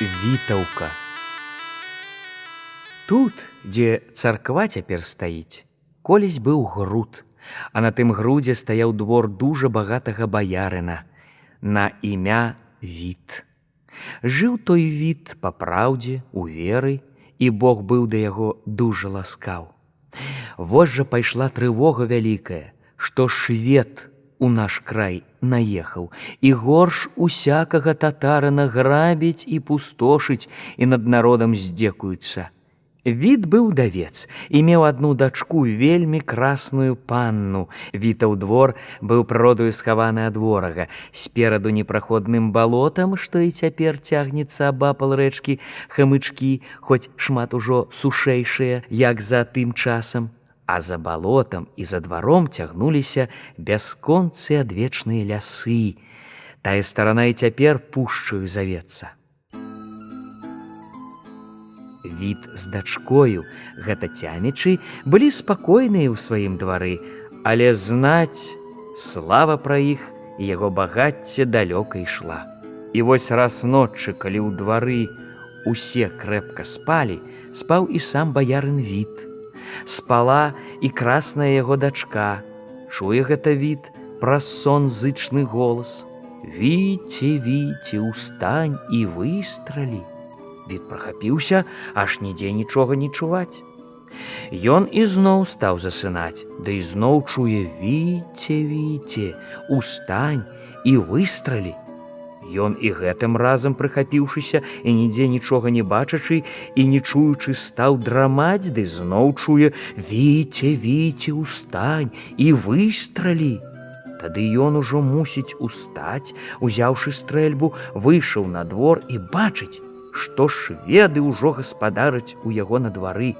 вітаўка. Тут, дзе царква цяпер стаіць, колісь быў груд, а на тым грудзе стаяў двор дужа багатага баярына на імя від. Жыў той від па праўдзе, у веры, і Бог быў да яго дужа ласкаў. Вось жа пайшла трывога вялікая, што швед у наш край наехаў і горш усякага татарына грабіць і пустошыць і над народам здзекуюцца. Від быў давец і меў адну дачку вельмі красную панну. Вітаў двор быў прыродаю схаваны ад ворага. Спераду непраходным балотам, што і цяпер цягнецца абапал рэчкі, хамычкі, хоць шмат ужо сушэйшыя, як за тым часам. А за балотам і за дваром цягнуліся бясконцы адвечныя лясы. Тая старана і цяпер пушчаю завецца. Від з дачкою, гэта цямічы, былі спакойныя ў сваім двары, але знаць слава пра іх і яго багацце далёка ішла. І вось раз ноччы, калі ў двары усе крэпка спалі, спаў і сам баярын від. Спала і красная яго дачка, чуе гэта від праз сон зычны голас: Віце, віце, устань і выстралі. Від прахапіўся, аж нідзе нічога не чуваць. Ён ізноў стаў засынаць, да ізноў чуе віце, віце, устань і выстралі. Ён і гэтым разам прыхапіўшыся і нідзе нічога не бачачы і не чуючы стаў драмаць, ды зноў чуе: віце, віце, устань і выстралі. Тады ён ужо мусіць устаць, узяўшы стрэльбу, выйшаў на двор і бачыць, што шведы ўжо гаспадараць у яго на двары.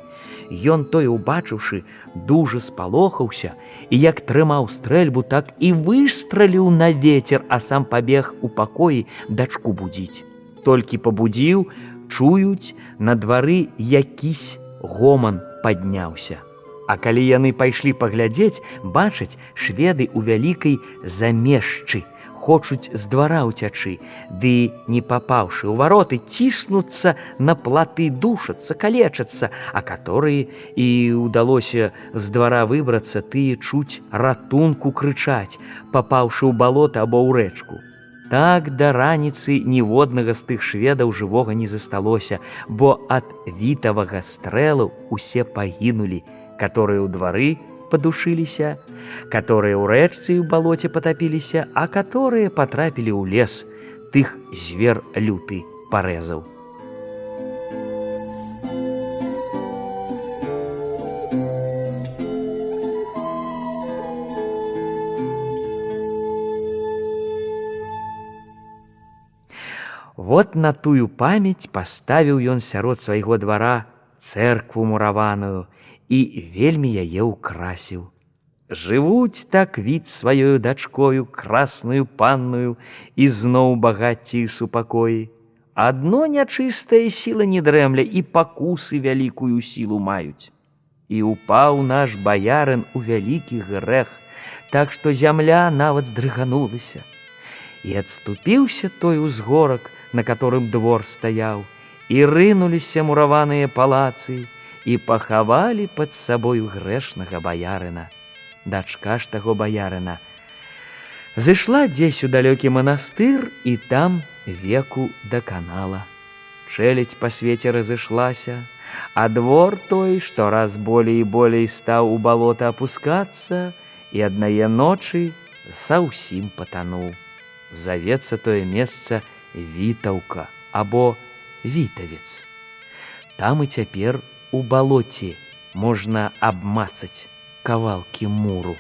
Ён тое убачыўшы, дужа спалохаўся і як трымаў стрэльбу, так і выстраліў на ветер, а сам пабег у пакоі дачку будзіць. Толькі пабудзіў, чуюць, на двары якісь гоман падняўся. А калі яны пайшлі паглядзець, бачаць шведы ў вялікай замешчы, хочуць з двара ўцячы, ды не папаўшы ў вароты ціснуцца на платы душацца, калечацца, а которые і ўдалося з двара выбрацца тыя чуць ратунку крычаць, папаўшы ў балота або ў рэчку. Так да раніцы ніводнага з тых шведаў жывога не засталося, бо ад вітавага стрэлу усе пагінулі, которые ў двары, падушыліся, которые ў рэчцы ў балоце патапіліся, а которые потрапілі ў лес, тых звер люты парэзаў. Вот на тую памяць паставіў ён сярод свайго двара церкву мураваную і вельмі яе ўкрасіў. Жывуць так від сваёю дачкою красную панную і зноў багацці супакоі. Адно нячыстая сіла не дрэмля і пакусы вялікую сілу маюць. І упаў наш баярын у вялікі грэх, так што зямля нават здрыганулася. І адступіўся той узгорак, на которым двор стаяў, і рынуліся мураваныя палацы, і пахавалі пад сабою грэшнага баярына. Дачка ж таго баярына. Зышла дзесь у далёкі манастыр і там веку даканала. Чэлядь па свеце разышлася, а двор той, што раз болей і болей стаў у балота апускацца і аднае ночы саўсім патануў. Завецца тое месца вітаўка або вітавец. Там і цяпер у балоце можна абмацаць кавалкі муру.